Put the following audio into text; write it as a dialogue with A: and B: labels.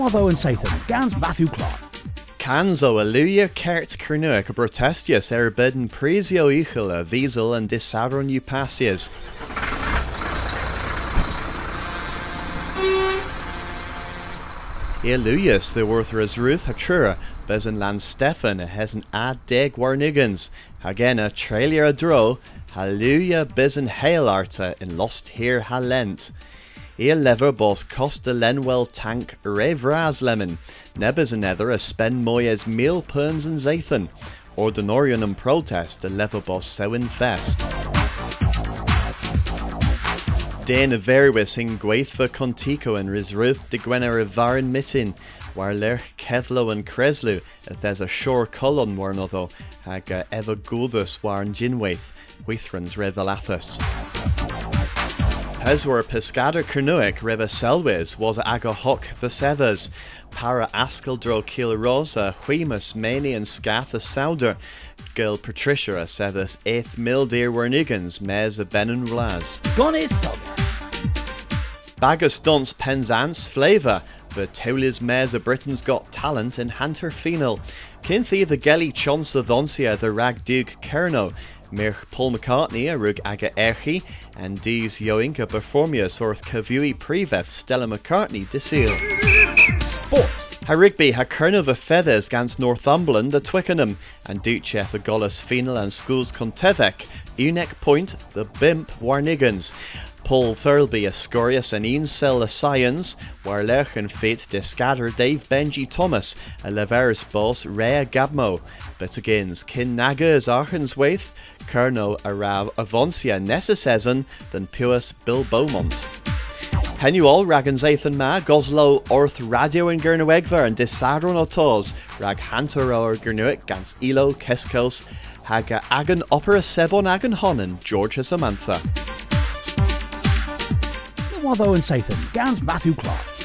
A: Wavo and Sathan, Gans Matthew Clark.
B: Canzo aluia cert cernuic a protestius er bidden presio ichel a diesel and disavron upasias. Eluius the worthers Ruth Hatura, Bezin Land Stefan hesen ad deg warnigans, Hagena trailer a dro, Hallelujah Bezin hail arta in lost here halent. Ear lever bos costa lenwell tank revras lemon, nebes another a spend moyes meal perns and zathan, ordinorian and protest a lever bos sewin fest. Dane verwis in gweithfa contico and risruth de gwener varin mitin, war lerch kethlo and creslu, if there's a shore colon war notho, hag eva guldus war in jinwaith, withrans revelathus. Heswer pescada cernuic reba selwis was aga hoc the sethers, para askeldro kiel rosa, huimus mani and scath a souder, girl Patricia a sethers eighth mil dear wernigans, mes a benun vlas.
A: Gonis Soga.
B: Bagus dons penzance flavour, the Towlis mares of Britain's Got Talent in Hunter Phenol. Kinthi the Gelly Chonsa Thoncia the Rag Duke Kerno. Mir Paul McCartney a rug aga erchi, and Dees Yoinka Performius or Kavui Preveth Stella McCartney Desil.
A: Sport.
B: Ha Rigby ha of Feathers gans Northumberland the Twickenham, and Ducheth the Gollus Phenol and Schools Contevec, Unek Point the Bimp Warnigans. Paul Thurlby a Scorius and Ian Sell a Science, war lech and fate discatter Dave Benji Thomas, a Leveris boss Rea Gabmo, but agains Kin Naga as Archens Waith, Kerno a Rav Avoncia Necessezon than Puis Bill Beaumont. Henu all ragans Athan ma, Goslow Orth Radio and Gernowegver and Disadron Otos, rag Hantoro or Gernuic gans Elo Keskos, haga agan opera sebon agan honen, Georgia Samantha.
A: Wavo and Sathan, Gans Matthew Clark.